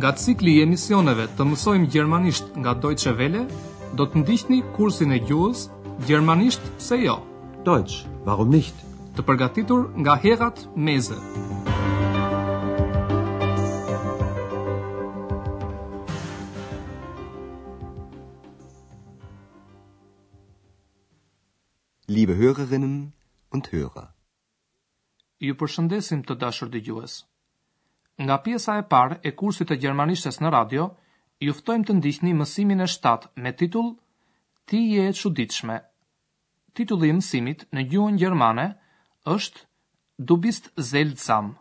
Nga cikli i emisioneve të mësojmë gjermanisht nga Deutsche Welle, do të ndiqni kursin e gjuhës Gjermanisht pse jo? Deutsch, warum nicht? Të përgatitur nga Herrad Meese. Liebe Hörerinnen und Hörer. Ju përshëndesim të dashur dëgjues. Nga pjesa e parë e kursit të gjermanishtes në radio, ju ftojmë të ndiqni mësimin e shtatë me titull Ti je e çuditshme. Titulli i mësimit në gjuhën gjermane është Du bist seltsam.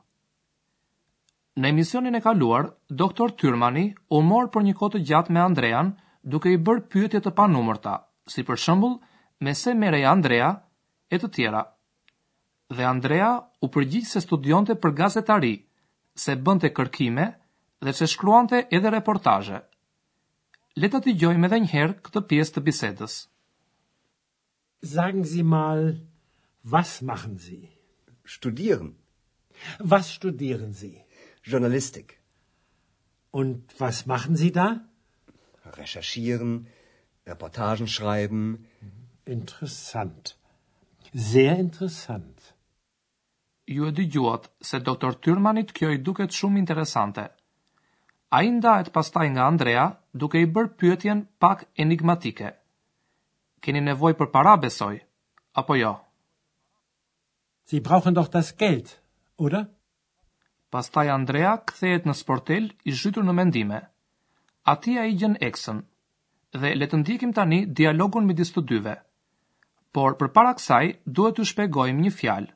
Në emisionin e kaluar, doktor Tyrmani u mor për një kohë të gjatë me Andrean duke i bërë pyetje të panumërta, si për shembull me se merrej Andrea e të tjera. Dhe Andrea u përgjigj se studionte për gazetari, se bënte kërkime dhe se shkruante edhe reportazhe. Le ta dëgjojmë edhe njëherë këtë pjesë të bisedës. sagen sie mal was machen sie studieren was studieren sie journalistik und was machen sie da recherchieren reportagen schreiben interessant sehr interessant Ju e dëgjuat se doktor Tyrmanit kjo i duket shumë interesante. Ai ndahet pastaj nga Andrea duke i bërë pyetjen pak enigmatike. Keni nevojë për para besoj, apo jo? Sie brauchen doch das Geld, oder? Pastaj Andrea kthehet në sportel i zhytur në mendime. Atje ai gjen Eksën. Dhe le të ndjekim tani dialogun midis të dyve. Por përpara kësaj duhet t'ju shpegojmë një fjalë,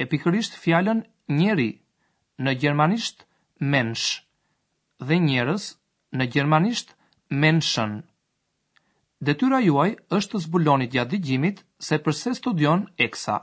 e pikërisht fjalën njeri, në gjermanisht Mensch, dhe njerëz, në gjermanisht Menschen. Detyra juaj është të zbuloni gjatë dëgjimit se përse studion Eksa.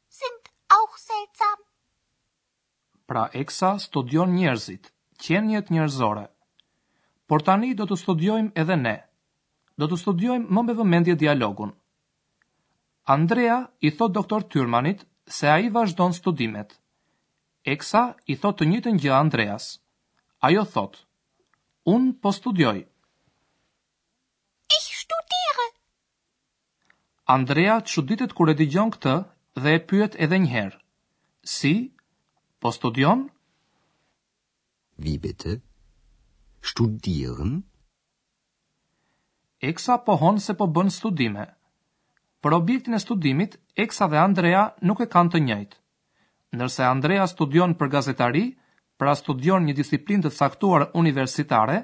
Sind auch seltsam. Pra Eksa studion njerëzit, qeniet njerëzore. Por tani do të studiojmë edhe ne. Do të studiojmë më me vëmendje dialogun. Andrea i thotë doktor Tyrmanit se ai vazhdon studimet. Eksa i thotë të njëjtën gjë Andreas. Ajo thotë, Unë po studioj. Andrea çuditet kur e dëgjon këtë dhe e pyet edhe një herë, Si, po studion? Wie bitte? Studieren? Eksa pohon se po bën studime. Por objektin e studimit, Eksa dhe Andrea nuk e kanë të njëjtë. Ndërsa Andrea studion për gazetari, pra studion një disiplinë të caktuar universitare,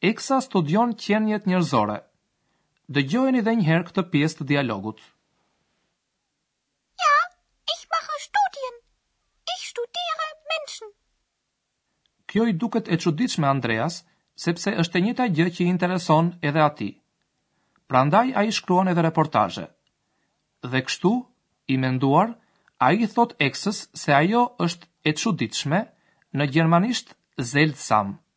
Eksa studion qeniet njerëzore, Dëgjojeni dhe njëherë këtë pjesë të dialogut. Ja, ich mache Studien. Ich studiere Menschen. Kjo i duket e çuditshme Andreas, sepse është e njëjta gjë që i intereson edhe atij. Prandaj ai shkruan edhe reportazhe. Dhe kështu, i menduar, ai i thotë Eksës se ajo është e çuditshme, në gjermanisht seltsam,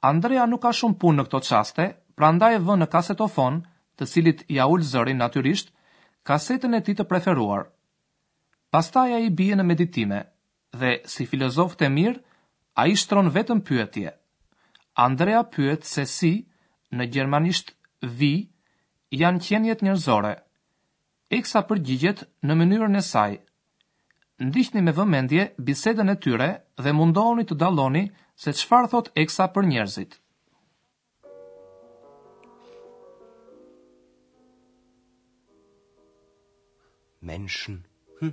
Andrea nuk ka shumë punë në këto çaste, prandaj e vë në kasetofon, të cilit ia ul zërin natyrisht, kasetën e tij të preferuar. Pastaj ai bie në meditime dhe, si filozof i mirë, ai shtron vetëm pyetje. Andrea pyet se si, në gjermanisht wie, janë qeniet njerëzore. Eksa përgjigjet në mënyrën e saj. Ndiqni me vëmendje bisedën e tyre dhe mundohuni të dalloni se çfarë thotë Eksa për njerëzit. Menschen. Hm.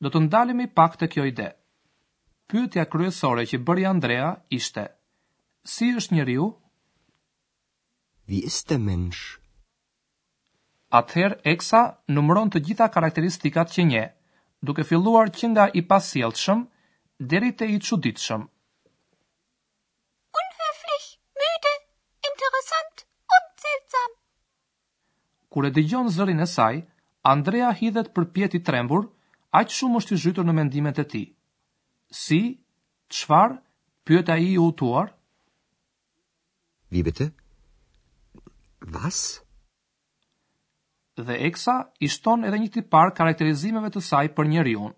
Do të ndalemi pak te kjo ide. Pyetja kryesore që bëri Andrea ishte, Si është njeriu? Wie ist der Mensch? Atëherë Eksa numëron të gjitha karakteristikat që njeh, duke filluar që nga i pasjellshëm deri te i çuditshëm. Kur e dëgjon zërin e saj, Andrea hidhet përpjetë i trembur, aq shumë është i zhytur në mendimet e tij. Si? Çfarë? pyet ai i hutuar. Wie bitte? Was? Dhe Eksa i shton edhe një tipar karakterizimeve të saj për njeriun.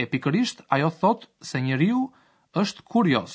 E pikërisht ajo thotë se njeriu është kurioz.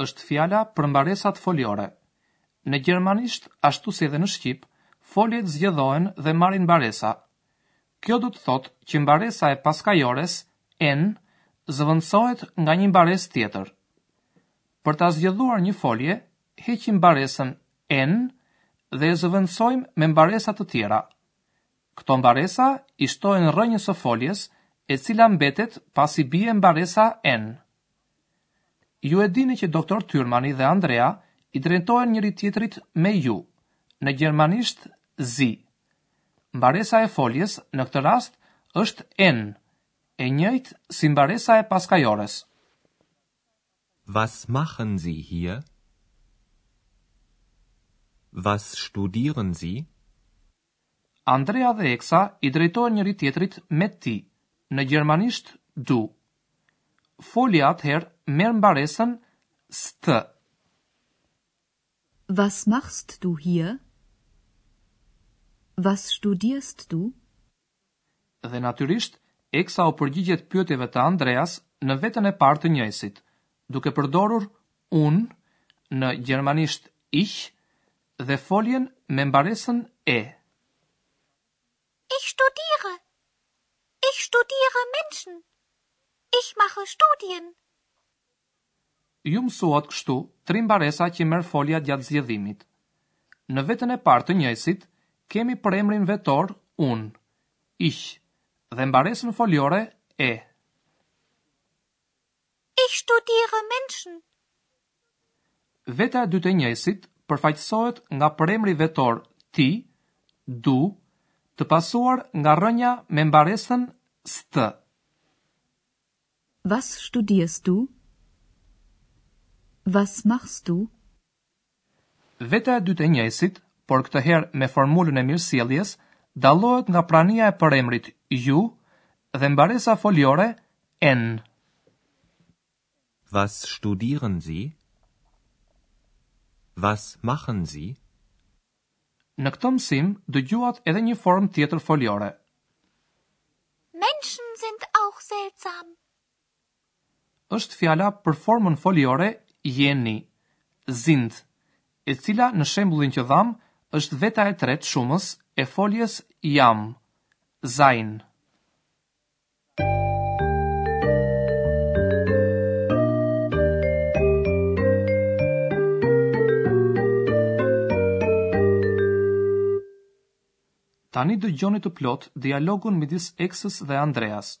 Është fjala për mbaresat foljore. Në gjermanisht, ashtu si edhe në shqip, foljet zgjedhohen dhe marrin mbaresa. Kjo do të thotë që mbaresa e paskajores, en, zëvendësohet nga një mbaresë tjetër. Për ta zgjedhuar një folje, heqim mbaresën en dhe e zëvendësojmë me mbaresa të tjera. Këto mbaresa i shtohen rrënjës së foljes, e cila mbetet pasi bie mbaresa en. Ju e dini që doktor Tyrmani dhe Andrea i drejtohen njëri-tjetrit me ju, në gjermanisht Sie. Mbaresa e foljes në këtë rast është en, e njëjtë si mbaresa e paskajores. Was machen Sie hier? Was studieren Sie? Andrea dhe Eksa i drejtohen njëri-tjetrit me ti, në gjermanisht du. Folja atëherë merr mbaresën st. Was machst du hier? Was studierst du? Dhe natyrisht, Eksa u përgjigjet pyetjeve të Andreas në veten e parë të njëjësit, duke përdorur unë, në gjermanisht ich, Dhe foljen me mbaresën e. Ich studiere. Ich studiere Menschen. Ich mache Studien. Ju mësuat kështu tri mbaresa që merr folja gjatë zgjedhimit. Në veten e parë të njëjësit kemi përemrin vetor unë, ich dhe mbaresën foljore e. Ich studiere Menschen. Veta e dytë e njëjësit përfaqësohet nga përemri vetor ti, du, të pasuar nga rrënja me mbaresën st. Was studierst du? Was machst du? Veta e dytë e njëjësit, por këtë herë me formulën e mirësjelljes, dallohet nga prania e përemrit ju dhe mbaresa foljore en. Was studieren Sie? Was machen Sie? Në këtë mësim dëgjuat edhe një formë tjetër foljore. Menschen sind auch seltsam. Është fjala për formën foljore jeni, sind, e cila në shembullin që dhamë është veta e tretë shumës e foljes jam, sein. Tani dëgjoni të plotë dialogun midis Eksës dhe Andreas.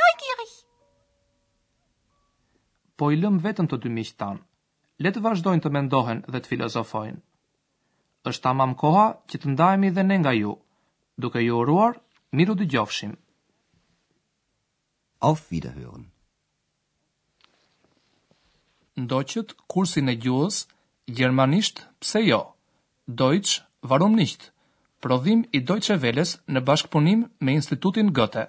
Neugierig. Po i lëmë vetëm të dy miqtë tanë. Le të vazhdojnë të mendohen dhe të filozofojnë. Është tamam koha që të ndahemi dhe ne nga ju, duke ju uruar mirudëgjofshim. Auf Wiederhören. Ndoqët kursin e gjuhës, gjermanisht pse jo, Deutsch, warum nicht? prodhim i Deutsche Welles në bashkëpunim me Institutin Goethe.